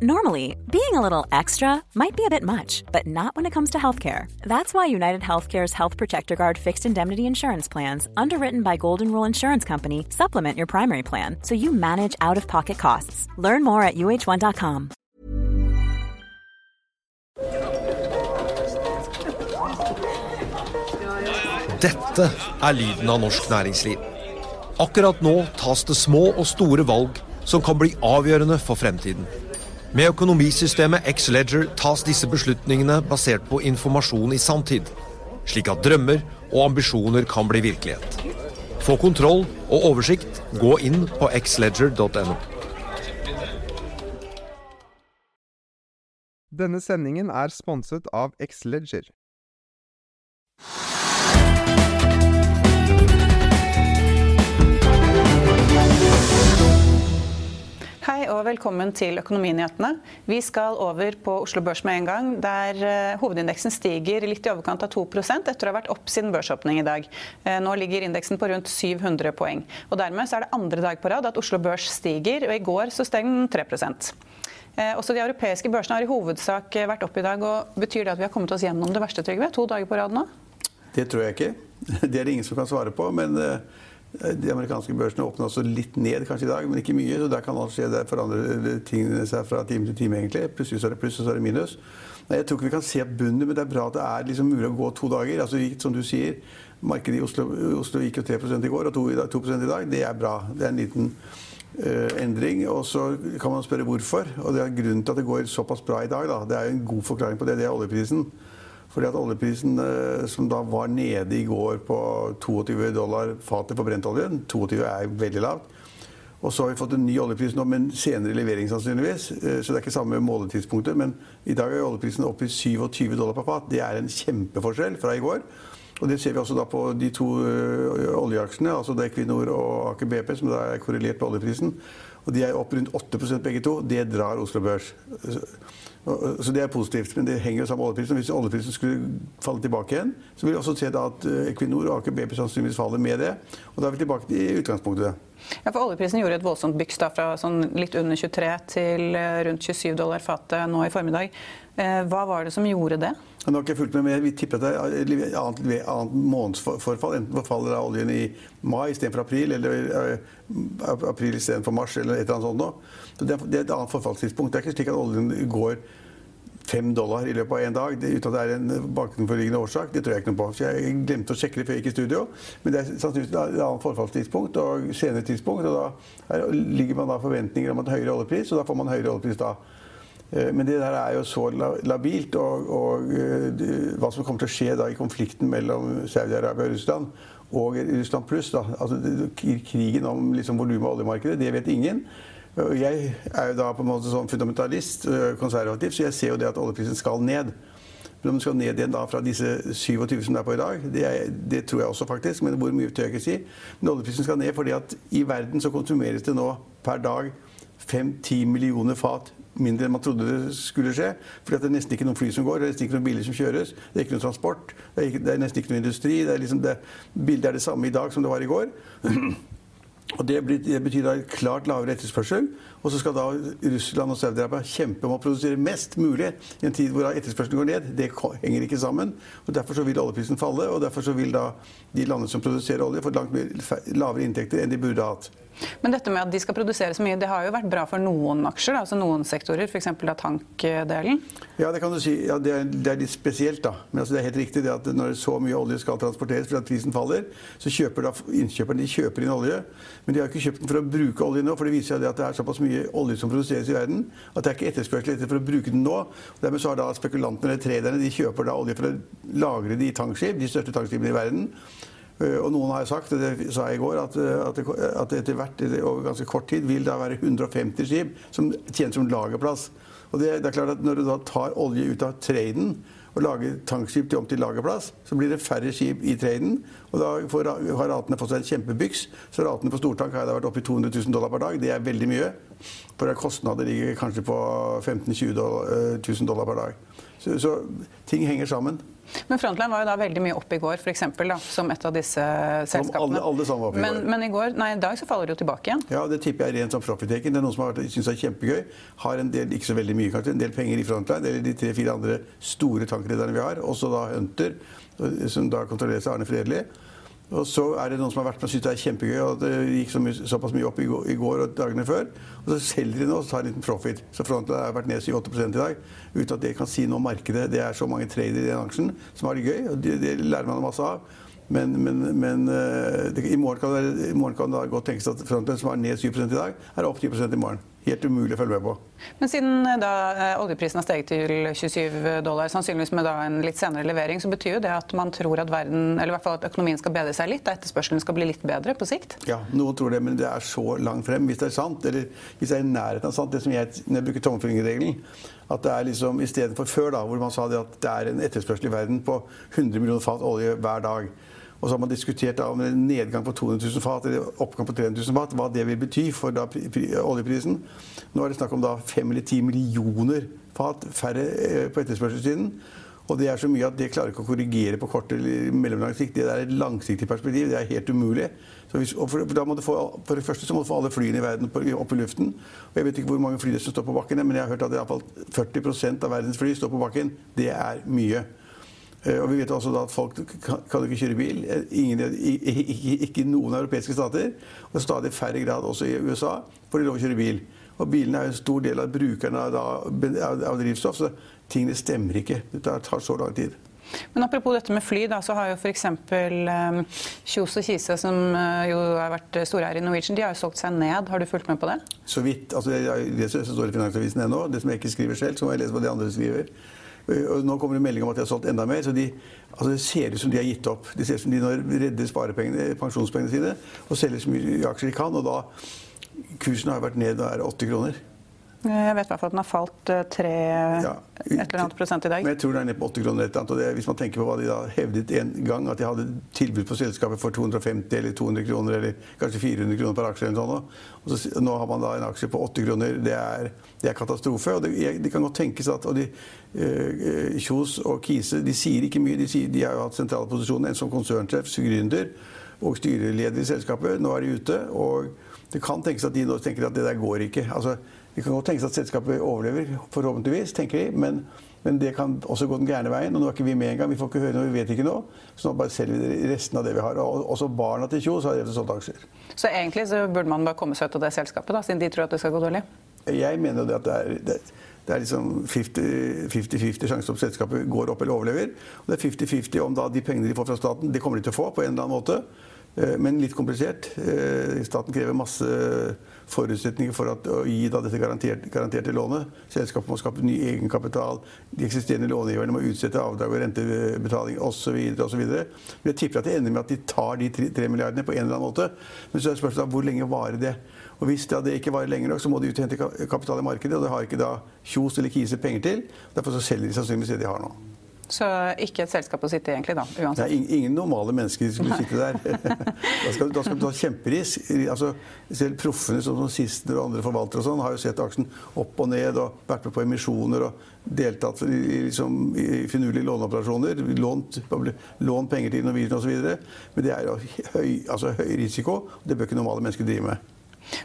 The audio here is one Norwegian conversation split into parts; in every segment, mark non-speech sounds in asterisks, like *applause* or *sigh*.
Normally, being a little extra might be a bit much, but not when it comes to healthcare. That's why United Healthcare's Health Protector Guard fixed indemnity insurance plans, underwritten by Golden Rule Insurance Company, supplement your primary plan so you manage out of pocket costs. Learn more at uh1.com. Dette er lyden av norsk næringsliv. Akkurat nå tas det små og store valg som kan bli avgjørende for fremtiden. Med økonomisystemet X-Leger tas disse beslutningene basert på informasjon i sanntid, slik at drømmer og ambisjoner kan bli virkelighet. Få kontroll og oversikt, gå inn på xledger.no. Denne sendingen er sponset av Xleger. Hei og velkommen til Økonominyhetene. Vi skal over på Oslo Børs med en gang, der eh, hovedindeksen stiger litt i overkant av 2% etter å ha vært opp siden børsåpning i dag. Eh, nå ligger indeksen på rundt 700 poeng. Og Dermed er det andre dag på rad at Oslo Børs stiger, og i går så steg den 3% eh, Også de europeiske børsene har i hovedsak vært opp i dag. og Betyr det at vi har kommet oss gjennom det verste, Trygve? To dager på rad nå? Det tror jeg ikke. *laughs* Det er det ingen som kan svare på. men... De amerikanske børsene åpner også litt ned kanskje i dag, men ikke mye. så Der kan alt skje. Der forandrer tingene seg fra time til time, egentlig. Plutselig er det pluss, og så er det minus. Nei, jeg tror ikke vi kan se bunnen, men det er bra at det er liksom mulig å gå to dager. Altså, Som du sier, markedet i Oslo, Oslo gikk jo 3 i går og 2, 2 i dag. Det er bra. Det er en liten uh, endring. Og så kan man spørre hvorfor. Og det er grunnen til at det går såpass bra i dag. Da. Det er en god forklaring på det. Det er oljeprisen. Fordi at oljeprisen, eh, som da var nede i går på 22 dollar fatet på brentoljen 22 er veldig lavt. Og så har vi fått en ny oljepris nå, men senere levering sannsynligvis. Eh, så det er ikke samme måletidspunktet. Men i dag er oljeprisen oppe i 27 dollar per fat. Det er en kjempeforskjell fra i går. Og det ser vi også da på de to eh, oljeaksjene, altså Equinor og Aker BP, som da er korrelert på oljeprisen. Og de er opp rundt 8% begge to. Det drar Oslo Børs. Så det er positivt, men det henger jo sammen med oljeprisen. Hvis oljeprisen skulle falle tilbake igjen, så vil vi også se at eh, Equinor og Aker BP sannsynligvis faller med det. Og da er vi tilbake til utgangspunktet. Ja, for Oljeprisen gjorde et voldsomt byks da, fra sånn litt under 23 til eh, rundt 27 dollar fatet nå i formiddag. Eh, hva var det som gjorde det? Nå har ikke fulgt med, men Vi tipper at det er annet, annet månedsforfall. Enten forfaller av oljen i mai istedenfor april, eller april istedenfor mars, eller et eller annet sånt. Så Det er et annet forfallstidspunkt. Det er ikke slik at oljen går fem dollar i løpet av én dag uten at det er en bakenforliggende årsak. Det tror jeg ikke noe på. Så jeg glemte å sjekke det før jeg gikk i studio. Men det er sannsynligvis et annet forfallstidspunkt og senere tidspunkt. og Da ligger man da forventninger om et høyere oljepris, og da får man høyere oljepris da. Eh, men det der er jo så labilt. Og, og eh, hva som kommer til å skje da i konflikten mellom Saudi-Arabia og Russland, og Russland pluss, da, altså krigen om liksom, volumet av oljemarkedet, det vet ingen. Jeg er jo da på en måte sånn fundamentalist, konservativ, så jeg ser jo det at oljeprisen skal ned. Men om den skal ned igjen da fra disse 27 som det er på i dag, det, er, det tror jeg også faktisk. Men hvor mye tør jeg ikke si. Men oljeprisen skal ned fordi at i verden så konsumeres det nå per dag 5-10 millioner fat mindre enn man trodde det skulle skje. Fordi det er nesten ikke noen fly som går, det er nesten ikke noen biler som kjøres. Det er ikke noen transport, det er, ikke, det er nesten ikke noen industri. Er liksom det, bildet er det samme i dag som det var i går. *clears throat* Og det, betyr da klart lavere etterspørsel. Og så skal da Russland og Saudi-Arabia kjempe om å produsere mest mulig i en tid hvor etterspørselen går ned. Det henger ikke sammen. og Derfor så vil oljeprisen falle, og derfor så vil da de landene som produserer olje, få langt lavere inntekter enn de burde hatt. Men dette med at de skal produsere så mye, det har jo vært bra for noen aksjer, da, altså noen sektorer, f.eks. tankdelen? Ja, det kan du si. Ja, det, er, det, er, litt spesielt, da. Men altså, det er helt riktig det at når så mye olje skal transporteres fordi prisen faller, så kjøper da innkjøperne de kjøper inn olje. Men de har ikke kjøpt den for å bruke olje nå, for det viser seg at det er såpass mye olje som produseres i verden at det er ikke etterspørsel etter for å bruke den nå. Og dermed så har da spekulantene eller traderne de kjøper da olje for å lagre det i tankskip, de største tankskipene i verden. Eh, og noen har sagt, det sa jeg i går, at, eh, at, etter hvert over ganske kort tid vil det være 150 skip som tjener som lagerplass. Og det, det, er klart at Når du da tar olje ut av traden og lager tankskip til om til lagerplass, så blir det færre skip i traden. Og da får, har ratene fått seg en kjempebyks. Så ratene på stortank har vært oppe i 200 000 dollar per dag. Det er veldig mye. For kostnader ligger kanskje på 15 000-20 000 dollar per dag. Så, så ting henger sammen. Men Frontline var jo da veldig mye opp i går, for eksempel, da, som et av disse selskapene. Alle, alle sammen var opp i men, går. men i går, nei, i dag så faller det jo tilbake igjen. Ja, det tipper jeg rent som profit-taking. Det er noen som har det er kjempegøy. Har en del, ikke så veldig mye kanskje, en del penger i Frontline, eller de tre-fire andre store tankrederne vi har. Også da Hunter, som da kontrolleres av Arne Fredelig. Og så er det noen som har vært med og syntes det er kjempegøy, og det gikk så mye, såpass mye opp i går, i går, og dagene før. Og så selger de nå og tar en liten profit. Så Frontline har vært ned 7-8% i dag uten at det kan si noe om markedet. Det er så mange tradere i den aksjen som har det gøy, og det, det lærer man masse av. Men, men, men uh, det, i, morgen kan det, i morgen kan det godt tenkes at frontlønn som er ned 7 i dag, er opp 10 i morgen. Helt umulig å følge med på. Men siden eh, da eh, oljeprisen har steget til 27 dollar, sannsynligvis med en litt senere levering, så betyr jo det at man tror at verden, eller i hvert fall at økonomien skal bedre seg litt, at etterspørselen skal bli litt bedre på sikt? Ja, noen tror det, men det er så langt frem. Hvis det er sant, eller hvis det er i nærheten av sant, det som jeg, når jeg bruker tommelfingerregelen, at det er liksom istedenfor før, da, hvor man sa det at det er en etterspørsel i verden på 100 millioner fat olje hver dag. Og så har man diskutert om en nedgang på 200 000 fat eller oppgang på 300 000 fat, hva det vil bety for da, pri, pri, oljeprisen. Nå er det snakk om da 5 eller 10 millioner fat færre eh, på etterspørselssiden. Og det er så mye at det klarer ikke å korrigere på kort eller mellomlang sikt. Det er et langsiktig perspektiv. Det er helt umulig. Hvis, for, få, for det første så må du få alle flyene i verden opp i luften. Og jeg vet ikke hvor mange fly det som står på bakken, men jeg har hørt at i hvert fall 40% av verdens fly står på bakken. Det er mye. Og vi vet også da at folk kan, kan ikke kjøre bil. Ingen, ikke, ikke noen europeiske stater. Og stadig færre grad også i USA får de lov å kjøre bil. Og bilene er en stor del av brukerne av, av drivstoff, så tingene stemmer ikke. Det tar så lang tid. Men apropos dette med fly, da, så har jo f.eks. Um, Kjos og Kise, som uh, jo har vært storeier i Norwegian, de har jo solgt seg ned. Har du fulgt med på det? Så vidt. altså Det det, det som står i Finansavisen ennå. Det som jeg ikke skriver selv, så må jeg lese hva de andre skriver. Og nå kommer det melding om at de har solgt enda mer. så de, altså Det ser ut som de har gitt opp. Det ser ut som de nå redder pensjonspengene sine og selger så mye aksjer de kan. Og da Kursen har vært ned og er 80 kroner. Jeg vet i hvert fall at den har falt 3 ja, et eller annet prosent i dag. Men jeg tror den er nede på 8 kroner. Et eller annet, og det, Hvis man tenker på hva de da hevdet en gang, at de hadde tilbud på selskapet for 250 eller 200 kroner, eller kanskje 400 kroner per aksje, eller sånn, og så, nå har man da en aksje på 8 kroner. Det er, det er katastrofe. og det, det, kan godt tenkes at og de, uh, Kjos og Kise de sier ikke mye. De, sier, de har jo hatt sentrale posisjoner. En som konsernsjef, gründer og styreleder i selskapet. Nå er de ute. og det kan tenkes at de nå tenker at det der går ikke. Altså, det kan godt tenkes at selskapet overlever, forhåpentligvis, tenker de. Men, men, det kan også gå den gærne veien. Og nå er ikke vi med engang. Vi får ikke høre noe, vi vet ikke noe. Så nå bare selger vi resten av det vi har. Og også barna til Kjos har rett og solgt aksjer. Så egentlig så burde man bare komme seg ut av det selskapet, da, siden de tror at det skal gå dårlig? Jeg mener jo det at det er, det, det er liksom 50-50 sjanse om selskapet går opp eller overlever. Og det er 50-50 om da de pengene de får fra staten, det kommer de til å få på en eller annen måte. Men litt komplisert. Staten krever masse forutsetninger for at, å gi dette garanterte, garanterte lånet. Selskapet må skape ny egenkapital. De eksisterende långiverne må utsette avdrag og rentebetaling osv. Men jeg tipper at det ender med at de tar de tre milliardene på en eller annen måte. Men så er spørsmålet hvor lenge varer det? Og Hvis det ikke varer lenger nok, så må de ut og hente kapital i markedet. Og det har ikke da Kjos eller Kise penger til. Derfor så selger de sannsynligvis det de har nå. Så ikke et selskap å sitte i, egentlig, da? uansett? Nei, ingen normale mennesker skulle sitte der. *laughs* da, skal, da skal du ta kjemperisk. Altså, selv proffene som sister og andre forvaltere og sånn, har jo sett aksjen opp og ned og vært med på emisjoner og deltatt i, liksom, i finurlige låneoperasjoner. Lånt, lånt penger til Norwegian osv. Men det er jo høy, altså, høy risiko. Det bør ikke normale mennesker drive med.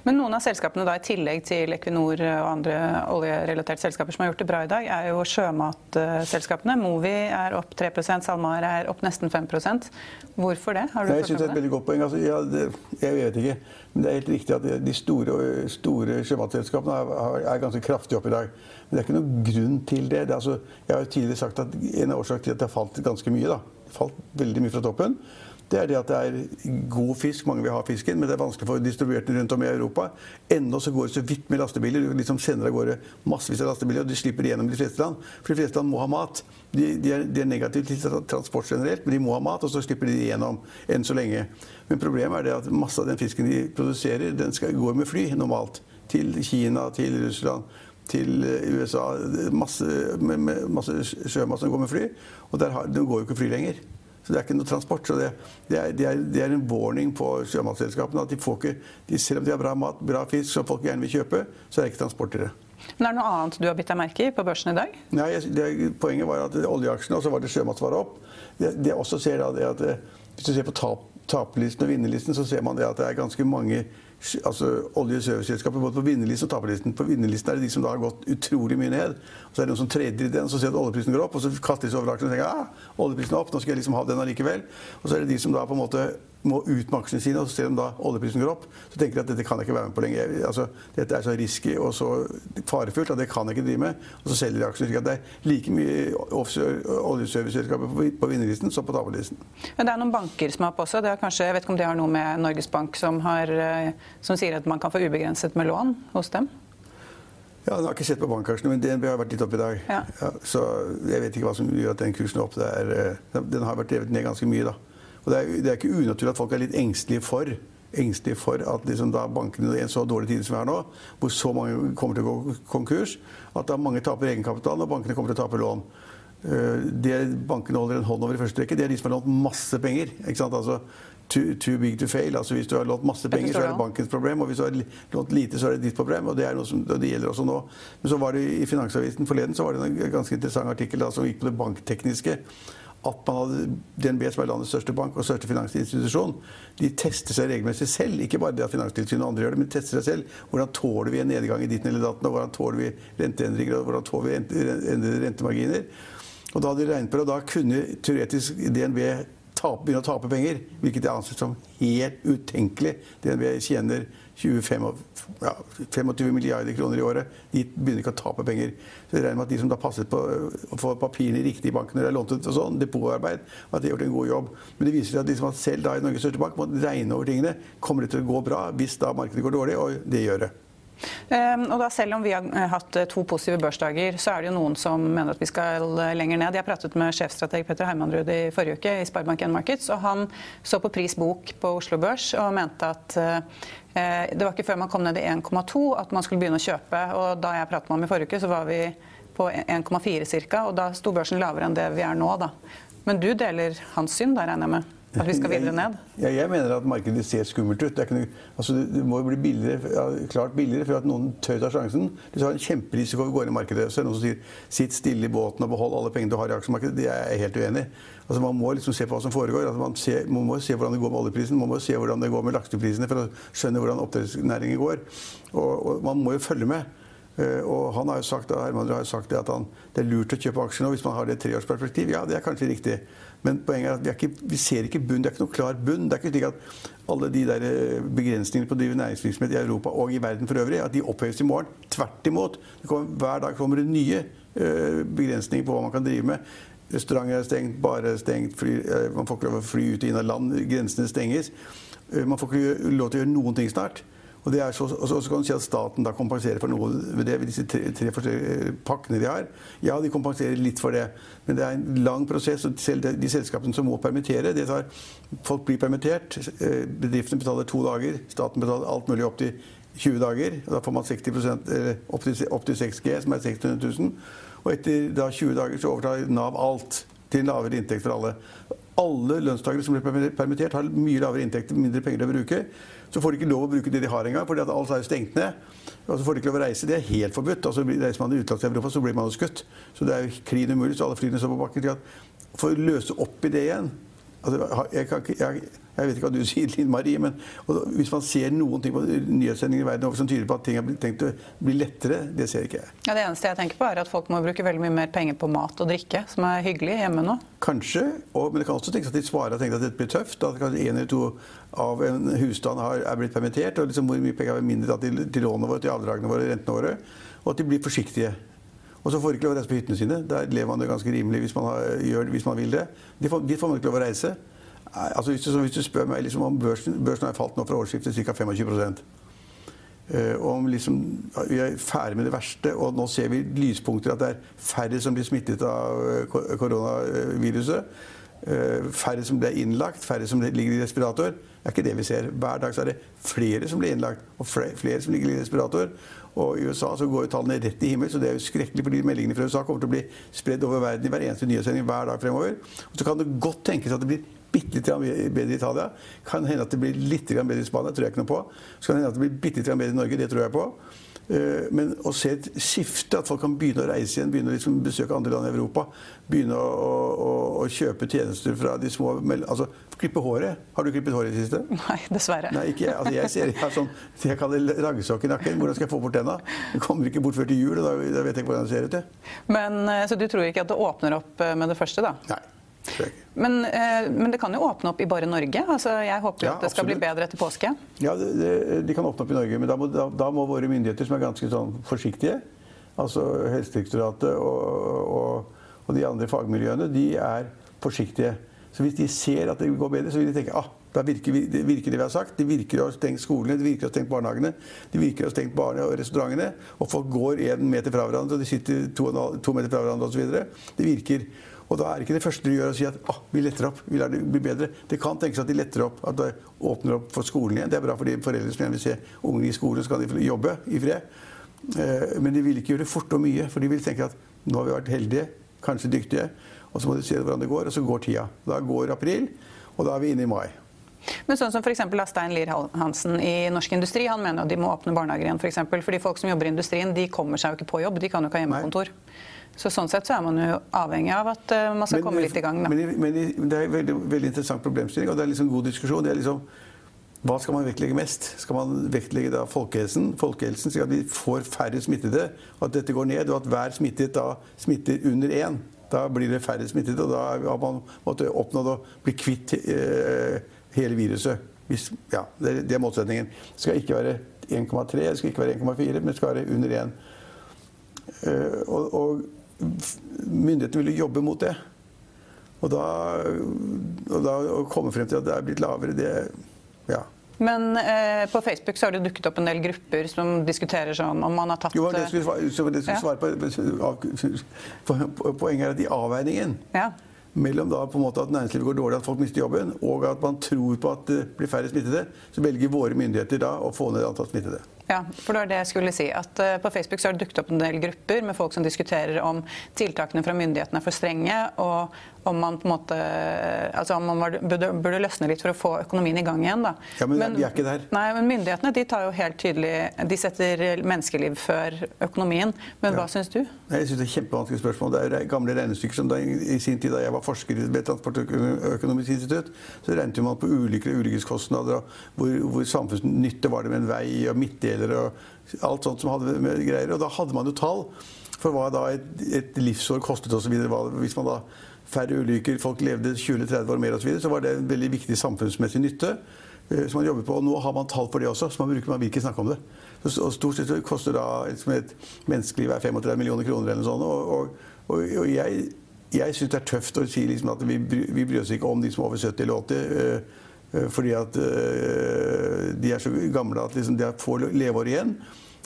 Men noen av selskapene da, i tillegg til Equinor og andre oljerelaterte selskaper som har gjort det bra i dag, er jo sjømatselskapene. Movi er opp 3% SalMar er opp nesten 5% Hvorfor det? Har du jeg syns det er et veldig godt poeng. Altså, ja, det, jeg vet ikke. Men det er helt riktig at de store, store sjømatselskapene er, er, ganske kraftige opp i dag. Men det er ikke noen grunn til det. det altså, jeg har jo tidligere sagt at en av årsakene til at det har falt ganske mye, da, falt veldig mye fra toppen, det er det at det er god fisk. Mange vil ha fisken, men det er vanskelig å få distribuert den rundt om i Europa. Ennå så går det så vidt med lastebiler. Du liksom sender av gårde massevis av lastebiler, og de slipper igjennom de fleste land. For de fleste land må ha mat. De, de, er, de er, negative til transport generelt, men de må ha mat, og så slipper de igjennom enn så lenge. Men problemet er det at masse av den fisken de produserer, den skal gå med fly normalt. Til Kina, til Russland til USA. Masse, masse sjømat som går med fly. Og der har, den går jo ikke fly lenger. Så det er ikke noe transport. Så det, det, er, det, er, det er, en warning på sjømatselskapene at de får ikke, de, selv om de har bra mat, bra fisk som folk gjerne vil kjøpe, så er det ikke transport til det. Men er det noe annet du har bitt deg merke i på børsen i dag? Nei, det, Poenget var at oljeaksjene, og så var det sjømat som var opp. Det, det også ser da, det at eh, Hvis du ser på tap, taperlisten og vinnerlisten, så ser man at det er ganske mange altså olje- og serviceselskaper både på vinnerlisten og taperlisten. På vinnerlisten er det de som da har gått utrolig mye ned. Og så er det noen som trader i den, så ser at oljeprisen går opp, og så kaster de seg over aksjen og tenker ah, oljeprisen er opp, nå skal jeg liksom ha den allikevel. Og så er det de som da på en måte må ut med aksjene sine, og så ser de da oljeprisen går opp, så tenker de at dette kan jeg ikke være med på lenger. Altså, dette er så risky og så farefullt at det kan jeg ikke drive med. Og så selger de aksjene. slik at Det er like mye offshore oljeserviceselskaper på, vinnerlisten som på taperlisten. Men det er noen banker som har på også. Det har kanskje, jeg vet ikke om det har noe med Norges Bank som, har, eh, som sier at man kan få ubegrenset med lån hos dem? Ja, Jeg har ikke sett på bankaksjene, men DNB har vært litt opp i dag. Ja. Ja, så jeg vet ikke hva som gjør at den kursen er opp. Er, eh, den har vært drevet ned ganske mye. da. Og det er, det er, ikke unaturlig at folk er litt engstelige for, engstelige for at liksom da bankene i en så dårlig tid som vi har nå, hvor så mange kommer til å gå konkurs, at da mange taper egenkapital og bankene kommer til å tape lån. Eh, det bankene holder en hånd over i første rekke, det er de som har lånt masse penger. ikke sant? Altså, too, too, big to fail. Altså Hvis du har lånt masse penger, så er det bankens problem. Og hvis du har lånt lite, så er det ditt problem. Og det, er noe som, det gjelder også nå. Men så var det i Finansavisen forleden så var det en ganske interessant artikkel da, som gikk på det banktekniske at man hadde DNB, som er landets største bank og største finansinstitusjon, de tester seg regelmessig selv. Ikke bare det at Finanstilsynet og andre gjør det, men de tester seg selv. Hvordan tåler vi en nedgang i ditten eller datten, og hvordan tåler vi renteendringer, og hvordan tåler vi endrede rentemarginer. Og da hadde de regnet på det, og da kunne teoretisk DNB tape, begynne å tape penger, hvilket jeg anser som helt utenkelig. DNB tjener 25, ja, 25 milliarder kroner i året. De begynner ikke å tape penger. Så jeg regner med at de som da passet på å få papirene riktig i banken når de har lånt ut og sånn, depotarbeid, at de har gjort en god jobb. Men det viser seg at de som har selv da i Norges største bank må regne over tingene. Kommer det til å gå bra hvis da markedet går dårlig? Og det gjør det. Um, og da Selv om vi har eh, hatt eh, to positive børsdager, så er det jo noen som mener at vi skal eh, lenger ned. Jeg pratet med sjefstrateg Petter Hermanrud i forrige uke i Sparebank1 Markets, og han så på pris bok på Oslo Børs og mente at uh, det var ikke før man kom ned i 1,2 at man skulle begynne å kjøpe. og Da jeg pratet med ham i forrige uke, så var vi på 1,4 ca. Og da sto børsen lavere enn det vi er nå. da. Men du deler hans syn, da regner jeg med? At vi skal videre ned? Ja, jeg mener at markedet ser skummelt ut. Det, noe, altså det må jo bli billigere, ja, klart billigere for at noen tør ta sjansen. Du har en kjemperisiko ved å gå inn i markedet. Så er det noen som sier sitt stille i båten og behold alle pengene du har i aksjemarkedet. Det er jeg helt uenig i. Altså man må liksom se på hva som foregår. Altså man, ser, man, må se hvordan det går med oljeprisen, man må se hvordan det går med lakseprisene for å skjønne hvordan oppdrettsnæringen går. Og, og man må jo følge med. Uh, og han har jo sagt, Herman har jo sagt det at han, det er lurt å kjøpe aksjer nå hvis man har det treårsperspektiv. Ja, det er kanskje riktig. Men poenget er at vi, er ikke, vi, ser ikke bunn. Det er ikke noe klar bunn. Det er ikke slik at alle de der eh, begrensningene på å drive næringsvirksomhet i Europa og i verden for øvrig, at de oppheves i morgen. Tvert imot. Kommer, hver dag kommer det nye uh, begrensninger på hva man kan drive med. Restauranter er stengt, barer er stengt, fly, man får ikke lov å fly ut og inn av land. Grensene stenges. man får ikke lov til å gjøre noen ting snart. Og, så, og, så, kan du si at staten da kompenserer for noe ved det, disse tre, tre forskjellige pakkene de har. Ja, de kompenserer litt for det, men det er en lang prosess. og Selv de, de selskapene som må permittere det tar, Folk blir permittert. Eh, bedriftene betaler to dager. Staten betaler alt mulig opp til 20 dager. og Da får man 60 opp til, opp til 6G, som er 600 000. Og etter da 20 dager så overtar Nav alt til en lavere inntekt for alle. Alle lønnstakere som blir permittert, har mye lavere inntekt, mindre penger å bruke. Så får de ikke lov å bruke det de har engang, fordi alt er jo stengt ned. Og så får de ikke lov å reise. Det er helt forbudt. Altså, reiser man utenlands i Europa, så blir man jo skutt. Så det er jo klin umulig. Så alle flyene står på bakken. For å løse opp i det igjen altså, jeg, kan, jeg, jeg vet ikke hva du *laughs* sier, Linn Marie, men hvis man ser noen ting på nyhetssendinger i verden over som tyder på at ting har tenkt å bli lettere, det ser ikke jeg. Ja, Det eneste jeg tenker på, er at folk må bruke veldig mye mer penger på mat og drikke, som er hyggelig hjemme nå. Kanskje, og, men det kan også tenkes at de svarer og tenker at dette blir tøft. At kanskje en eller to av en husstand har, er blitt permittert, og liksom hvor mye penger vi mindre til, til lånene våre, til avdragene våre, rentene våre, og at de blir forsiktige. Og så får de ikke lov å reise på hyttene sine. Der lever man det ganske rimelig hvis man, har, gjør, hvis man vil det. De får, de får man ikke lov å reise. Altså, hvis, du, hvis, du, spør meg liksom, om børsen, børsen har falt nå fra årsskiftet ca. 25 Uh, om liksom, vi er ferdig med det verste, og nå ser vi lyspunkter. At det er færre som blir smittet av uh, koronaviruset. Uh, færre som blir innlagt, færre som ligger i respirator. Det er ikke det vi ser. Hver dag er det flere som blir innlagt, og flere, som ligger i respirator. Og I USA så går jo tallene rett i himmel, så det er jo skrekkelig fordi meldingene fra USA kommer til å bli spredd over verden i hver eneste nyhetssending hver dag fremover. Og så kan det godt tenkes at det blir bitte litt bedre i Italia. Kan hende at det blir litt bedre i Spania, tror jeg ikke noe på. Så kan det hende at det blir bitte litt bedre i Norge, det tror jeg på. Eh, men å se et skifte, at folk kan begynne å reise igjen, begynne å liksom besøke andre land i Europa, begynne å, å, å kjøpe tjenester fra de små altså Klippe håret. Har du klippet håret i det siste? Nei, dessverre. Nei, ikke jeg. Altså, jeg ser jeg har sånn, jeg kaller raggesokk i nakken. Hvordan skal jeg få bort tenna? Jeg kommer ikke bort før til jul, og da, da vet jeg ikke hvordan det ser ut. Men, eh, så du tror ikke at det åpner opp med det første, da? Nei. Men, men, det kan jo åpne opp i bare Norge? Altså, jeg håper jo ja, at det skal absolutt. bli bedre etter påske. Ja, det, det, de kan åpne opp i Norge, men da må, da, da må våre myndigheter, som er ganske sånn forsiktige, altså Helsedirektoratet og, og, og, de andre fagmiljøene, de er forsiktige. Så hvis de ser at det går bedre, så vil de tenke ah, da virker, det virker det vi har sagt. De virker å ha stengt skolene, de virker å ha stengt barnehagene, de virker å ha stengt barne- og restaurantene. Og folk går én meter fra hverandre, og de sitter to, to meter fra hverandre osv. Det virker. Og da er ikke det første de gjør å si at ah, vi letter opp, vi lar det bli bedre. Det kan tenkes at de letter opp, at det åpner opp for skolen igjen. Det er bra for de foreldre som gjerne vil se ungene i skolen, så kan de jobbe i fred. Eh, men de vil ikke gjøre det fort og mye, for de vil tenke at nå har vi vært heldige, kanskje dyktige, og så må de se hvordan det går, og så går tida. Da går april, og da er vi inne i mai. Men sånn som for Stein Lier Hansen i Norsk Industri, han mener at de må åpne barnehager igjen. For eksempel. Fordi folk som jobber i industrien, de kommer seg jo ikke på jobb. De kan jo ikke ha hjemmekontor. Nei. Så sånn sett så er man jo avhengig av at uh, man skal men, komme litt i gang. Da. Men, men, det er en veldig, veldig interessant problemstilling, og det er liksom god diskusjon. Det er liksom, hva skal man vektlegge mest? Skal man vektlegge da folkehelsen, folkehelsen slik at vi får færre smittede, at dette går ned, og at hver smittet da smitter under én? Da blir det færre smittede, og da har man måttet oppnådd å bli kvitt eh, hele viruset. Hvis, ja, det, er motsetningen. Det skal ikke være 1,3, det skal ikke være 1,4, men det skal være under 1. Uh, og, og myndighetene ville jobbe mot det. Og da, og da å komme frem til at det er blitt lavere, det Ja. Men eh, på Facebook så har det dukket opp en del grupper som diskuterer sånn om man har tatt Jo, det skulle svare, det skulle svare på, Poenget er at i avveiningen ja. Mellom da på en måte at næringslivet går dårlig, at folk mister jobben, og at man tror på at det blir færre smittede, så velger våre myndigheter da å få ned antall smittede. Ja, for det var det jeg skulle si. At uh, På Facebook så har det dukket opp en del grupper med folk som diskuterer om tiltakene fra myndighetene er for strenge, og om man på en måte altså om man burde, burde, løsne litt for å få økonomien i gang igjen. Da. Ja, Men, men vi er ikke der. Nei, men Myndighetene de tar jo helt tydelig De setter menneskeliv før økonomien. Men ja. hva syns du? Jeg synes Det er kjempevanskelig spørsmål. Det er gamle regnestykker som da, i sin tid da jeg var forsker ved Transportøkonomisk institutt, så regnet man på ulykker og ulykkeskostnader, hvor, hvor samfunnsnytte var det med en vei og midtdeler og alt sånt som hadde med greier. Og da hadde man jo tall for hva da et, et livsår kostet osv. Hvis man da færre ulykker, folk levde 20-30 år mer osv., så, videre, så var det en veldig viktig samfunnsmessig nytte eh, som man jobber på. Og nå har man tall for det også, så man, bruker, man vil ikke snakke om det. Og stort sett koster da liksom et menneskeliv er 35 millioner kroner eller noe sånt. Og, og, og jeg, jeg syns det er tøft å si liksom at vi, vi bryr oss ikke om de som er over 70 eller 80. Øh, fordi at øh, de er så gamle at liksom, de har få leveår igjen.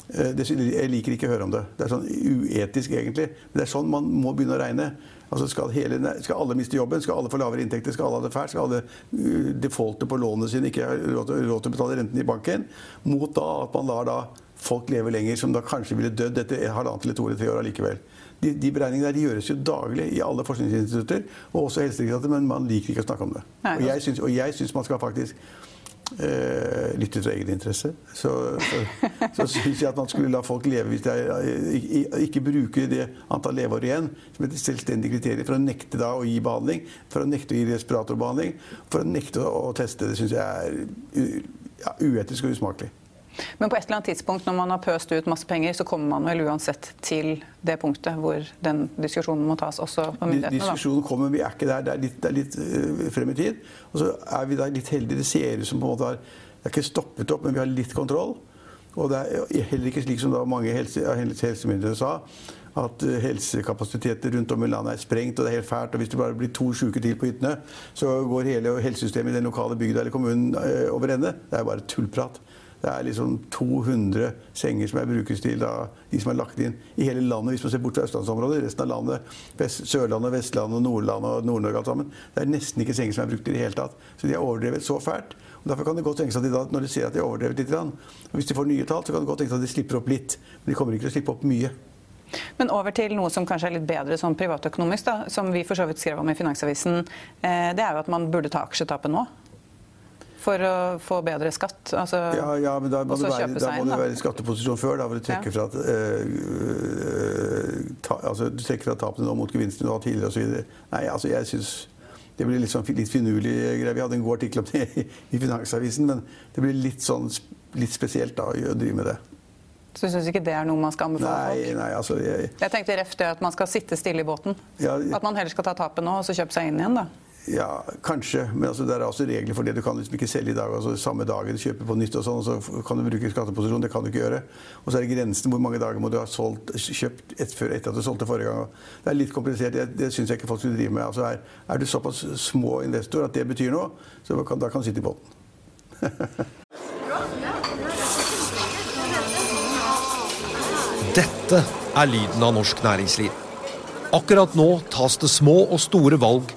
jeg liker ikke å høre om det. Det er sånn uetisk, egentlig. Men det er sånn man må begynne å regne. Altså skal, hele, skal, alle miste jobben? Skal alle få lavere inntekter? Skal alle ha det fælt? Skal alle defaulte på lånene sine, ikke ha råd til å betale renten i banken? Mot da at man lar da folk leve lenger, som da kanskje ville dødd etter halvannet eller to eller tre år allikevel. De, de beregningene der de gjøres jo daglig i alle forskningsinstitutter, og også Helsedirektoratet, men man liker ikke å snakke om det. Og jeg syns man skal faktisk Uh, lytte til egen interesse. Så, så, så syns jeg at man skulle la folk leve hvis de er, ikke bruker det antall leveår igjen som et selvstendig kriterium for å nekte da å gi behandling, for å nekte å gi respiratorbehandling, for å nekte å teste. Det syns jeg er ja, uetisk og usmakelig. Men på et eller annet tidspunkt når man har pøst ut masse penger, så kommer man vel uansett til det punktet hvor den diskusjonen må tas også på myndighetene? Diskusjonen kommer, vi er ikke der. Det er litt, det er litt uh, frem i tid. Og så er vi da litt heldige. Det ser ut som på en måte har Det er ikke stoppet opp, men vi har litt kontroll. Og det er heller ikke slik som da mange helse, helsemyndigheter sa, at eh, helsekapasiteter rundt om i landet er sprengt, og det er helt fælt. og Hvis det bare blir to syke til på hyttene, så går hele helsesystemet i den lokale bygda eller kommunen eh, over ende. Det er bare tullprat. Det er liksom 200 senger som er brukes til da, de som er lagt inn i hele landet. Hvis man ser bort fra østlandsområdet. Resten av landet, Vest, Sørlandet, Vestlandet, Nordlandet og Nord-Norge alt sammen. Det er nesten ikke senger som er brukt i det hele tatt. Så de har overdrevet så fælt. Og Derfor kan det godt tenkes at de da, når de ser at de har overdrevet litt, hvis de får nye tall, så kan det godt tenkes at de slipper opp litt. Men de kommer ikke til å slippe opp mye. Men over til noe som kanskje er litt bedre sånn privatøkonomisk, da, som vi for så vidt skrev om i Finansavisen. Eh, det er jo at man burde ta aksjetapet nå. For å få bedre skatt? Altså, ja, ja, men da må du være, da må du være i skatteposisjon før. Da vil du trekke fra, uh, ta, altså, du trekker fra tapene nå mot gevinstene du har tidligere osv. Nei, altså jeg synes det blir litt, sånn, litt finurlig greie. Vi hadde en god artikkel om det i Finansavisen, men det blir litt, sånn, litt spesielt da, å drive med det. Så du syns ikke det er noe man skal anbefale nei, folk? Nei, altså, jeg... jeg tenkte ref det at man skal sitte stille i båten. Ja, jeg... At man heller skal ta tapet nå og så kjøpe seg inn igjen, da. Ja, kanskje. Men altså, det er også regler for det. Du kan liksom ikke selge i dag. altså Samme dagen du kjøper på nytt, og sånn, og så kan du bruke skatteposisjon. Det kan du ikke gjøre. Og så er det grensen hvor mange dager må du ha solgt, kjøpt et, etter at du solgte forrige gang. Det er litt komplisert. Det, det syns jeg ikke folk skulle drive med. Altså, er, er, du såpass små investor at det betyr noe, så kan, da kan du sitte i båten. *laughs* Dette er lyden av norsk næringsliv. Akkurat nå tas det små og store valg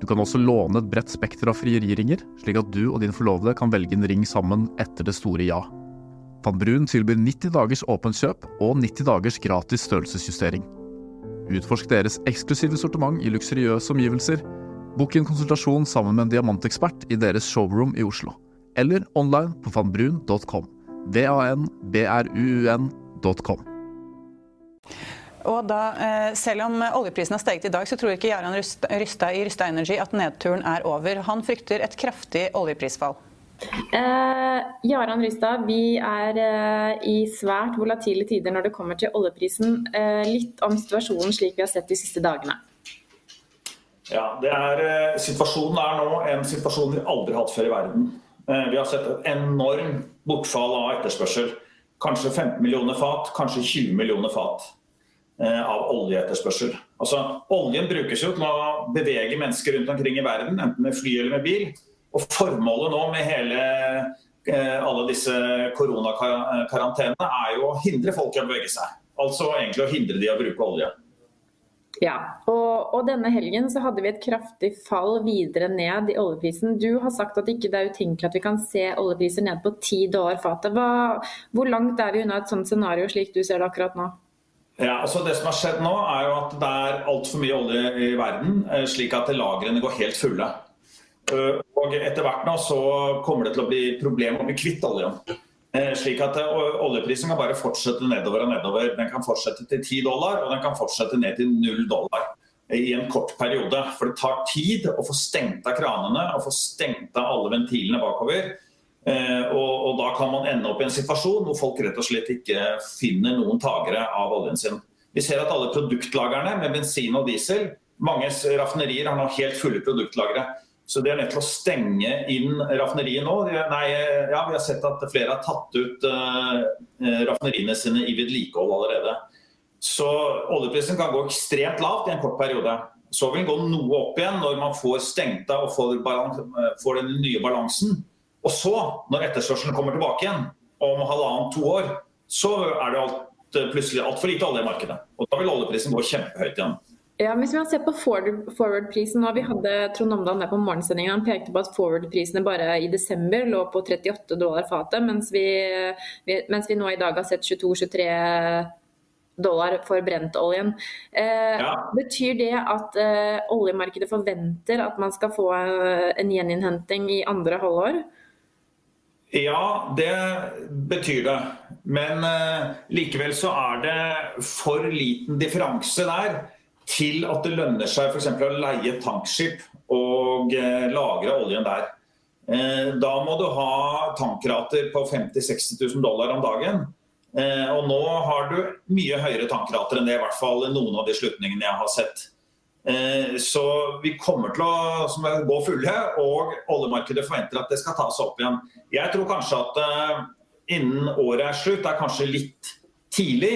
Du kan også låne et bredt spekter av frieriringer, slik at du og din forlovede kan velge en ring sammen etter det store ja. Van Brun tilbyr 90 dagers åpent kjøp og 90 dagers gratis størrelsesjustering. Utforsk deres eksklusive sortiment i luksuriøse omgivelser. Bok en konsultasjon sammen med en diamantekspert i deres showroom i Oslo. Eller online på vanbrun.com. V-a-n-b-r-u-u-n.com. Og da, eh, selv om oljeprisen har steget i dag, så tror ikke Jarand Rysta i Rysta Energy at nedturen er over. Han frykter et kraftig oljeprisfall. Eh, Jaran Rystad, vi er eh, i svært volatile tider når det kommer til oljeprisen. Eh, litt om situasjonen slik vi har sett de siste dagene. Ja, er, eh, Situasjonen er nå en situasjon vi aldri har hatt før i verden. Eh, vi har sett et enormt bortfall av etterspørsel. Kanskje 15 millioner fat, kanskje 20 millioner fat. Eh, av oljeetterspørsel. Altså, oljen brukes jo til å bevege mennesker rundt omkring i verden, enten med fly eller med bil. Og Formålet nå med hele, eh, alle disse koronakarantenene er jo å hindre folk i å bevege seg. Altså egentlig å hindre de å bruke olje. Ja, og, og, denne helgen så hadde vi et kraftig fall videre ned i oljeprisen. Du har sagt at ikke det er utenkelig at vi kan se oljepriser ned på ti dollar fatet. Hvor langt er vi unna et sånt scenario slik du ser det akkurat nå? Ja, altså Det som har skjedd nå, er jo at det er altfor mye olje i verden, eh, slik at lagrene går helt fulle. Eh, og Etter hvert nå så kommer det til å bli problem å bli kvitt oljen. Eh, slik at Oljeprisen kan bare fortsette nedover og nedover. Den kan fortsette til 10 dollar, og den kan fortsette ned til 0 dollar i en kort periode. For det tar tid å få stengt av kranene og få stengt av alle ventilene bakover. Eh, og, og, da kan man ende opp i en situasjon hvor folk rett og slett ikke finner noen takere av oljen sin. Vi ser at alle produktlagrene med bensin og diesel, mange raffinerier har nå helt fulle produktlagre. Så de er nødt til å stenge inn raffineriet nå. Nei, ja, vi har sett at flere har tatt ut uh, raffineriene sine i vedlikehold allerede. Så oljeprisen kan gå ekstremt lavt i en kort periode. Så vil den gå noe opp igjen når man får stengt av og får, får den nye balansen. Og så, når etterspørselen kommer tilbake igjen om halvannet-to år, så er det alt, eh, plutselig altfor lite olje i markedet. Og da vil oljeprisen gå kjempehøyt igjen. Ja, Hvis vi ser på forward-prisen Vi hadde Trond Omdal på morgensendingen. Han pekte på at forward-prisene bare i desember lå på 38 dollar fatet, mens vi, mens vi nå i dag har sett 22-23 dollar for brentoljen. Eh, ja. Betyr det at eh, oljemarkedet forventer at man skal få eh, en gjeninnhenting i andre halvår? Ja, det betyr det. Men uh, likevel så er det for liten differanse der til at det lønner seg f.eks. å leie tankskip og uh, lagre oljen der. Uh, da må du ha tankrater på 50 000-60 000 dollar om dagen. Og nå har du mye høyere tankrater enn det, i hvert fall noen av de slutningene jeg har sett. Så vi kommer til å gå fulle, og oljemarkedet forventer at det skal tas opp igjen. Jeg tror kanskje at innen året er slutt, er kanskje litt tidlig.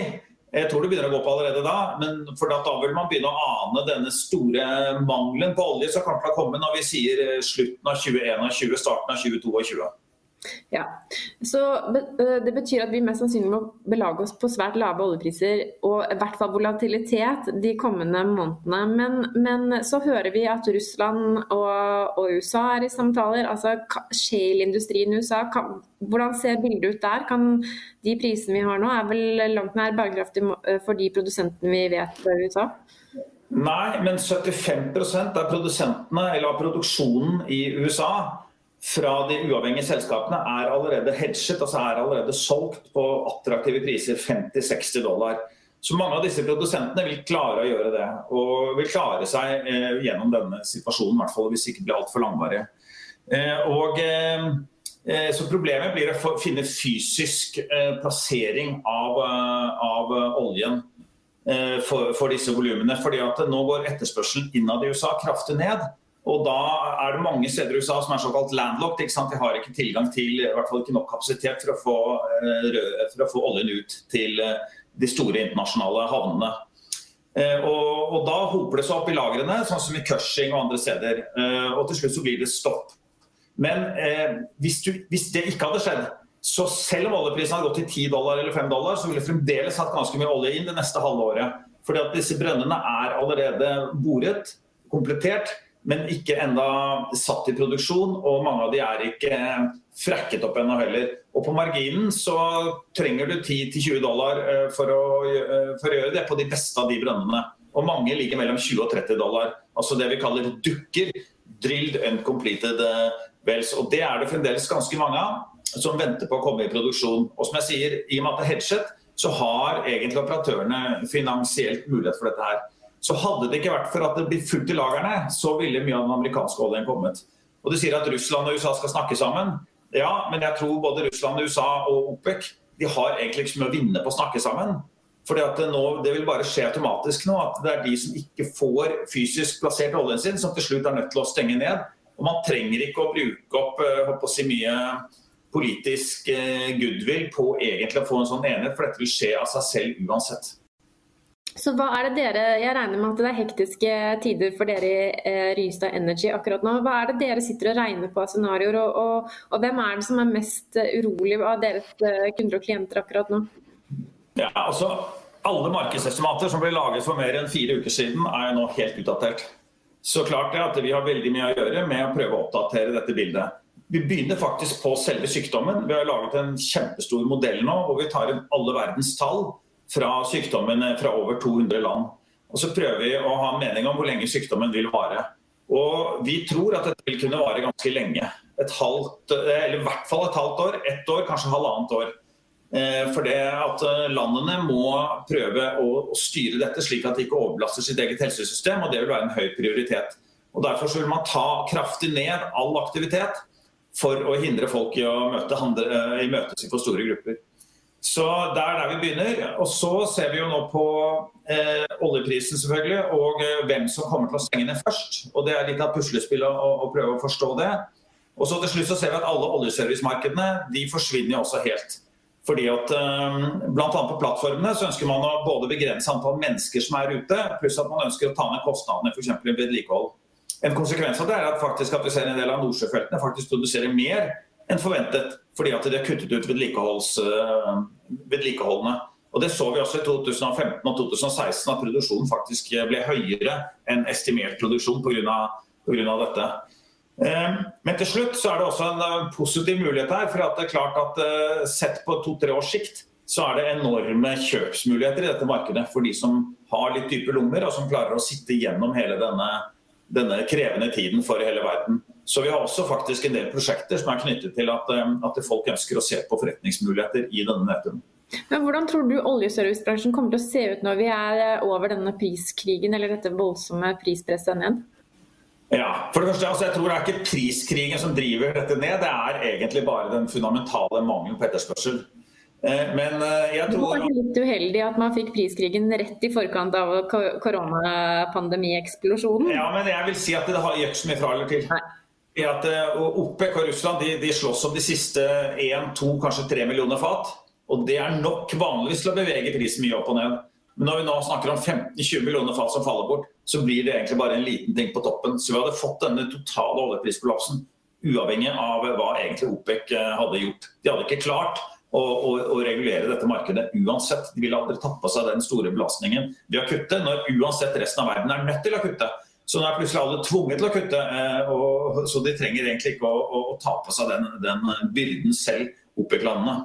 Jeg tror det begynner å gå på allerede da, men for da vil man begynne å ane denne store mangelen på olje som kommer til å komme når vi sier slutten av 2021, starten av 2022. Ja, så Det betyr at vi mest sannsynlig må belage oss på svært lave oljepriser og i hvert fall volatilitet de kommende månedene. Men, men så hører vi at Russland og, og USA er i samtaler. altså Shale-industrien i USA, kan, hvordan ser bildet ut der? Kan De prisene vi har nå er vel langt nær bærekraftig for de produsentene vi vet fra USA? Nei, men 75% av produsentene eller av produksjonen i USA fra de uavhengige selskapene er allerede hedget, altså er allerede solgt på attraktive priser 50-60 dollar. Så mange av disse produsentene vil klare å gjøre det, og vil klare seg eh, gjennom denne situasjonen, i hvert fall hvis det ikke blir altfor langvarige. Eh, og, eh, eh, så Problemet blir å finne fysisk eh, plassering av, eh, av oljen for, for, disse volumene. fordi at Nå går etterspørselen innad i USA kraftig ned. Og da er det mange steder i USA som er såkalt landlocked. De har ikke tilgang til i hvert fall ikke nok kapasitet for å få, eh, for å få oljen ut til eh, de store internasjonale havnene. Eh, og, og, Da hoper det seg opp i lagrene, sånn som i Cushing og andre steder. Og til slutt så blir det stopp. Men eh, hvis, du, hvis, det ikke hadde skjedd, så selv om oljeprisen hadde gått til 10 dollar eller 5 dollar, så ville det fremdeles hatt ganske mye olje inn det neste halve året. Fordi at disse brønnene er allerede boret, komplettert men ikke enda satt i produksjon. Og mange av de er ikke frekket opp ennå heller. Og på marginen så trenger du 10-20 dollar eh, for å, eh, for å, gjøre det på de beste av de brønnene. Og mange ligger mellom 20 og 30 dollar. Altså det vi kaller dukker. Drilled uncompleted eh, wells. Og det er det fremdeles ganske mange av som venter på å komme i produksjon. Og som jeg sier, i og med at det er hedget, så har egentlig operatørene finansielt mulighet for dette her. Så hadde det ikke vært for at det blir fullt i lagrene, så ville mye av den amerikanske oljen kommet. Og Du sier at Russland og USA skal snakke sammen. Ja, men jeg tror både Russland, USA og OPEC de har egentlig ikke så mye å vinne på å snakke sammen. Fordi at det, nå, det vil bare skje automatisk nå at det er de som ikke får fysisk plassert oljen sin, som til slutt er nødt til å stenge ned. Og Man trenger ikke å bruke opp eh, å si, mye politisk eh, goodwill på egentlig å få en sånn enighet, for dette vil skje av seg selv uansett. Så hva er det dere, Jeg regner med at det er hektiske tider for dere i eh, Rystad Energy akkurat nå. Hva er det dere sitter og regner på av scenarioer, og, og, og, hvem er det som er mest eh, urolig av deres eh, kunder og klienter akkurat nå? Ja, altså Alle markedsestimater som ble laget for mer enn fire uker siden, er nå helt utdatert. Så klart det at vi har veldig mye å gjøre med å prøve å oppdatere dette bildet. Vi begynner faktisk på selve sykdommen. Vi har laget en kjempestor modell nå hvor vi tar inn alle verdens tall fra sykdommen fra over 200 land. Og Så prøver vi å ha en mening om hvor lenge sykdommen vil vare. Og Vi tror at dette vil kunne vare ganske lenge. Et halvt, eller I hvert fall et halvt år, ett år, kanskje halvannet år. Eh, for det at eh, Landene må prøve å styre dette slik at de ikke overbelaster sitt eget helsesystem. og Det vil være en høy prioritet. Og Derfor vil man ta kraftig ned all aktivitet for å hindre folk i å møte, eh, i møte for store grupper. Så det er der vi begynner. Og så ser vi jo nå på eh, oljeprisen selvfølgelig, og eh, hvem som kommer til å stenge ned først. Og Det er litt av puslespillet å, å, prøve å forstå det. Og så til slutt så ser vi at alle oljeservicemarkedene de forsvinner jo også helt. Fordi at eh, annet På plattformene så ønsker man å både begrense antall mennesker som er ute, pluss at man ønsker å ta ned kostnadene f.eks. i vedlikehold. En konsekvens av det er at, faktisk at vi ser en del av nordsjøfeltene faktisk produserer mer enn forventet. Fordi at de har kuttet ut eh, vedlikeholdene. Og Det så vi også i 2015 og 2016, at produksjonen faktisk ble høyere enn estimert produksjon pga. dette. Eh, men til slutt så er det også en eh, positiv mulighet her. for at det er klart at Sett på to-tre års sikt så er det enorme kjøpsmuligheter i dette markedet for de som har litt dype lommer og som klarer å sitte gjennom hele denne, denne krevende tiden for hele verden. Så vi har også faktisk en del prosjekter som er knyttet til at, eh, at folk ønsker å se på forretningsmuligheter i denne nedturen. Men Hvordan tror du oljeservicebransjen kommer til å se ut når vi er eh, over denne priskrigen eller dette voldsomme prispresset ned? Ja, for det første, altså, Jeg tror det er ikke priskrigen som driver dette ned, det er egentlig bare den fundamentale mangelen på etterspørsel. Men jeg tror Det var litt uheldig at man fikk priskrigen rett i forkant av koronapandemieksplosjonen. Ja, men jeg vil si at det gjør ikke så mye fra eller til. I at OPEC og Russland de, de slåss om de siste 1, 2, kanskje 3 millioner fat. Og det er nok vanligvis til å bevege prisen mye opp og ned. Men når vi nå snakker om 15-20 millioner fat som faller bort, så blir det egentlig bare en liten ting på toppen. Så vi hadde fått denne totale oljepriskollapsen uavhengig av hva egentlig OPEC eh, hadde gjort. De hadde ikke klart å, å, å, regulere dette markedet uansett. De ville aldri tatt på seg den store belastningen ved å kutte, når uansett resten av verden er nødt til å kutte. Så nå er plutselig alle tvunget til å kutte, eh, og, så de trenger egentlig ikke å, å ta på seg den, den byrden selv, OPEC-landene.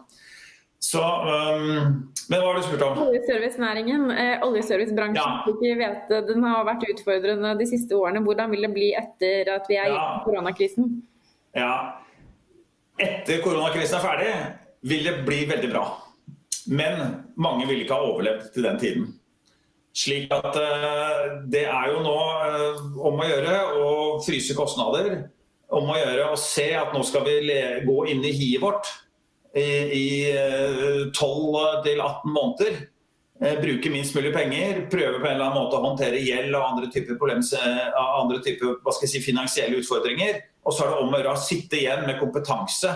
Så, um, men hva har du spurt om? Oljeservicenæringen, eh, oljeservicebransjen, ja. vet, den har vært utfordrende de siste årene. Hvordan vil det bli etter at vi er ja. i koronakrisen? Ja, Etter koronakrisen er ferdig, vil det bli veldig bra. Men mange vil ikke ha overlevd til den tiden. Slik at uh, det er jo nå uh, om å gjøre å fryse kostnader. Om å gjøre å se at nå skal vi gå inn i hiet vårt i 12-18 måneder. Eh, bruke minst mulig penger, prøve på en eller annen måte å håndtere gjeld og andre typer, andre si, finansielle utfordringer. Og så er det om å gjøre å sitte igjen med kompetanse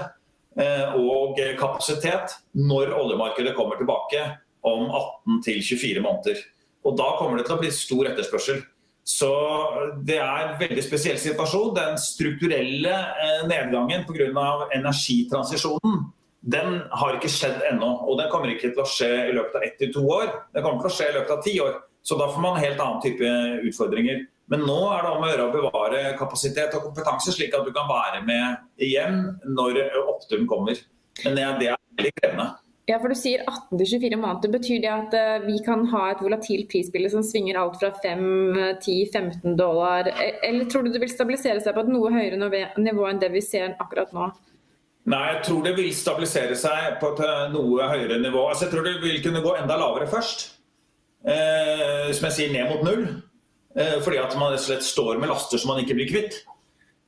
eh, og kapasitet når oljemarkedet kommer tilbake om 18-24 måneder. Og da kommer det til å bli stor etterspørsel. Så det er en veldig spesiell situasjon. Den strukturelle eh, nedgangen pga. energitransisjonen den har ikke skjedd ennå. Og den kommer ikke til å skje i løpet av ett til to år. Den kommer til å skje i løpet av ti år. Så da får man helt annen type utfordringer. Men nå er det om å gjøre å bevare kapasitet og kompetanse, slik at du kan være med igjen når oppturen kommer. Men det er veldig krevende. Ja, for Du sier 18-24 måneder. Betyr det at uh, vi kan ha et volatilt prisbilde som svinger alt fra 5-10-15 dollar? E, eller tror du det vil stabilisere seg på et noe høyere nivå enn det vi ser akkurat nå? Nei, jeg tror det vil stabilisere seg på et eh, noe høyere nivå. Altså, jeg tror det vil kunne gå enda lavere først. Eh, som jeg sier, ned mot null. Eh, fordi at man slett står med laster som man ikke blir kvitt.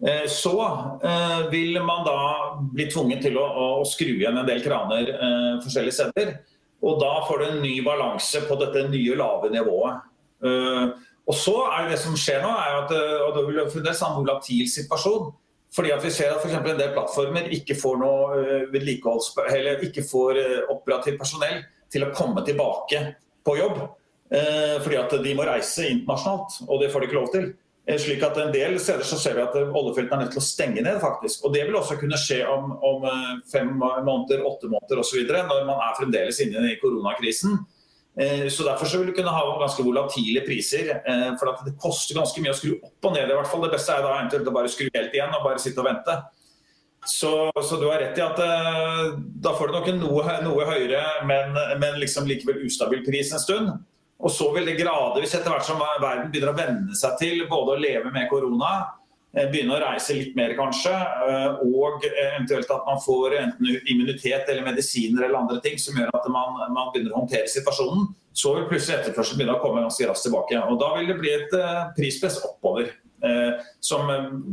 Eh, så eh, vil man da bli tvunget til å, å skru igjen en del kraner eh, forskjellige steder. Og da får du en ny balanse på dette nye lave nivået. og så er det som skjer nå, er at og det vil fremdeles ha en volatil situasjon. Fordi at vi ser at f.eks. en del plattformer ikke får noe. Eller ikke får operativt personell til å komme tilbake på jobb. Fordi at de må reise internasjonalt, og det får de ikke lov til. Slik at En del steder så ser vi at oljefeltene er nødt til å stenge ned. faktisk. Og Det vil også kunne skje om, om fem måneder, åtte måneder osv. Når man er fremdeles inne i koronakrisen. Eh, så Derfor så vil du kunne ha ganske volatile priser. Eh, for Det koster ganske mye å skru opp og ned. i hvert fall. Det beste er da eventuelt å bare skru helt igjen og bare sitte og vente. Så, så du har rett i at eh, da får du nok en noe, noe høyere, men, men liksom likevel ustabil pris en stund. Og så vil det gradvis, etter hvert som verden begynner å venne seg til både å leve med korona, Eh, begynne å reise litt mer, kanskje. Eh, og eventuelt at man får enten immunitet eller medisiner eller andre ting som gjør at man, man begynner å håndtere situasjonen. Så vil plutselig etterspørselen begynne å komme ganske raskt tilbake. Og da vil det bli et prispress oppover. Som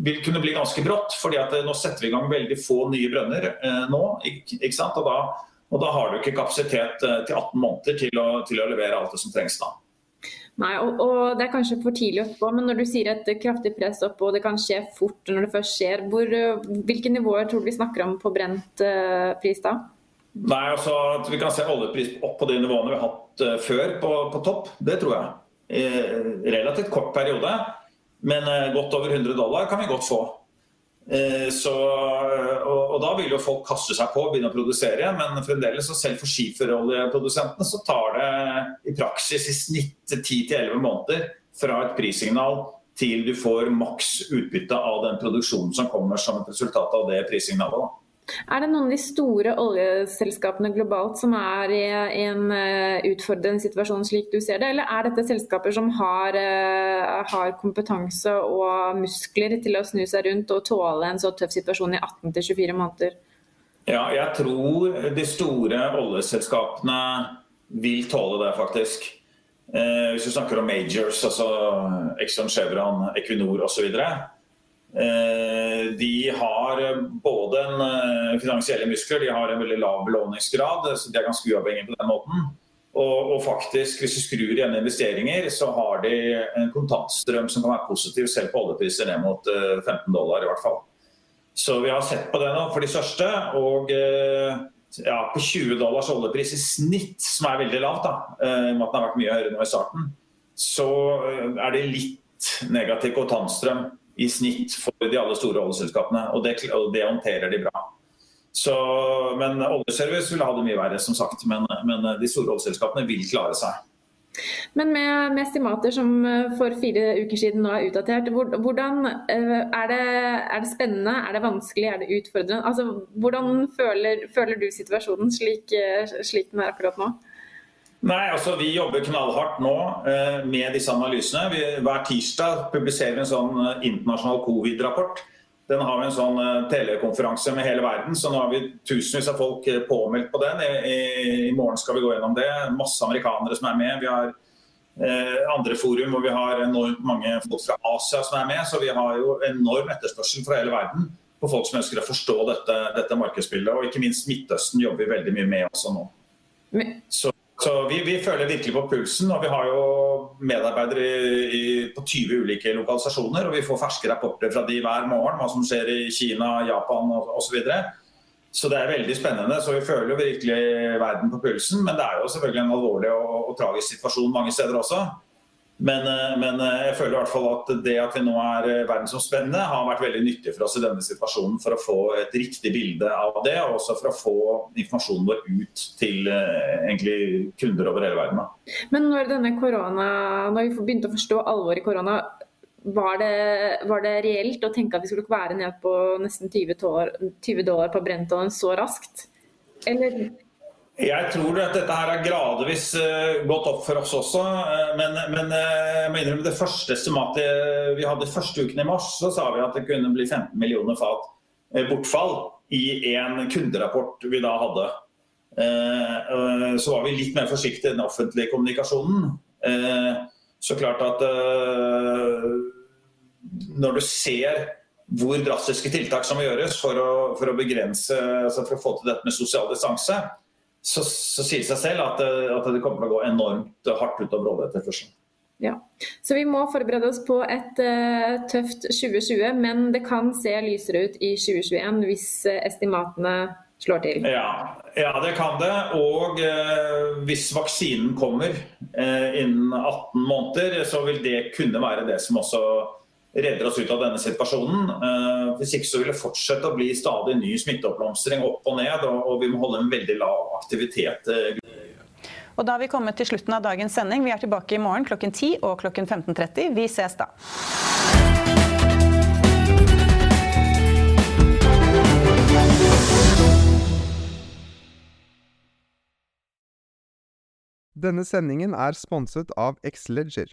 vil kunne bli ganske brått, fordi at nå setter vi i gang veldig få nye brønner nå. Ikke sant? Og da, og da, har du ikke kapasitet til 18 måneder til å, til å levere alt det som trengs da. Nei, og, og, Det er kanskje for tidlig å spå, men når du sier et kraftig press opp og det kan skje fort når det først skjer, hvor, hvilke nivåer tror du vi snakker om på brent uh, pris da? Nei, altså at Vi kan se oljepris opp på de nivåene vi har hatt uh, før på, på, topp. Det tror jeg. I relativt kort periode, men uh, godt over 100 dollar kan vi godt få. Eh, så, og, og, Da vil jo folk kaste seg på og begynne å produsere, men fremdeles så selv for skiferoljeprodusentene så tar det i praksis i snitt 10-11 måneder fra et prissignal til du får maks utbytte av den produksjonen som kommer som et resultat av det prissignalet. Da. Er det noen av de store oljeselskapene globalt som er i en eh, utfordrende situasjon slik du ser det, eller er dette selskaper som har, eh, har kompetanse og muskler til å snu seg rundt og tåle en så tøff situasjon i 18-24 måneder? Ja, jeg tror de store oljeselskapene vil tåle det, faktisk. Eh, hvis du snakker om majors, altså Exxon, Chevron, Equinor osv. Eh, de har både en finansielle muskler. De har en veldig lav belåningsgrad, så de er ganske uavhengige på den måten. Og, og, faktisk, hvis du skrur igjen investeringer, så har de en kontantstrøm som kan være positiv selv på oljepriser ned mot 15 dollar i hvert fall. Så vi har sett på det nå for de største. Og ja, på 20 dollars oljepris i snitt, som er veldig lavt, da, i og med at den har vært mye høyere nå i starten, så er det litt negativ kontantstrøm i snitt for de alle store oljeselskapene. Og det, og det håndterer de bra. Så, men oljeservice ville ha det mye verre, som sagt. Men, men de store oljeselskapene vil klare seg. Men med, med, estimater som eh, for fire uker siden nå er utdatert, hvordan eh, er det, er det spennende, er det vanskelig, er det utfordrende? Altså, hvordan føler, føler du situasjonen slik, eh, slik, den er akkurat nå? Nei, altså Vi jobber knallhardt nå eh, med disse analysene. Vi, hver tirsdag publiserer vi en sånn internasjonal covid-rapport. Den har vi en sånn telekonferanse med hele verden, så nå har vi tusenvis av folk påmeldt på den. I, i, I, morgen skal vi gå gjennom det. Masse amerikanere som er med. Vi har eh, andre forum hvor vi har enormt mange folk fra Asia som er med. Så vi har jo enorm etterspørsel fra hele verden på folk som ønsker å forstå dette, dette markedsbildet. Og ikke minst Midtøsten jobber vi veldig mye med også nå. Så så vi, vi, føler virkelig på pulsen. og Vi har jo medarbeidere i, i, på 20 ulike lokalisasjoner. og Vi får ferske rapporter fra de hver morgen, hva som skjer i Kina, Japan osv. Så, videre. så det er veldig spennende. så Vi føler jo virkelig verden på pulsen. Men det er jo selvfølgelig en alvorlig og, og tragisk situasjon mange steder også. Men, eh, men, eh, jeg føler i hvert fall at det at vi nå er eh, verdensomspennende, har vært veldig nyttig for oss i denne situasjonen for å få et riktig bilde av det, og også for å få informasjonen vår ut til egentlig kunder over hele verden. Men når denne korona, når vi begynte å forstå alvoret i korona, var det, var det, reelt å tenke at vi skulle være ned på nesten 20 dollar, på Brentollen så raskt? Eller jeg tror at dette her har gradvis uh, gått opp for oss også. Uh, men, men jeg må innrømme det første estimatet vi hadde første uken i mars, så sa vi at det kunne bli 15 millioner fat bortfall i en kunderapport vi da hadde. Så var vi litt mer forsiktige i den offentlige kommunikasjonen. Så klart at når du ser hvor drastiske tiltak som må gjøres for å, for å begrense, altså for å få til dette med sosial distanse, så, så sier det seg selv at, eh, at, det kommer til å gå enormt hardt utover oljeetterspørselen. Ja. Så vi må forberede oss på et uh, tøft 2020, men det kan se lysere ut i 2021 hvis uh, estimatene slår til? Ja, ja, det kan det. Og uh, hvis vaksinen kommer innen 18 måneder, så vil det kunne være det som også redder oss ut av denne situasjonen. Eh, hvis ikke så vil det fortsette å bli stadig ny smitteoppblomstring opp og ned, og vi må holde en veldig lav aktivitet. Eh. Og da har vi kommet til slutten av dagens sending. Vi er tilbake i morgen klokken 10 og klokken 15.30. Vi ses da. Denne sendingen er sponset av Xleger.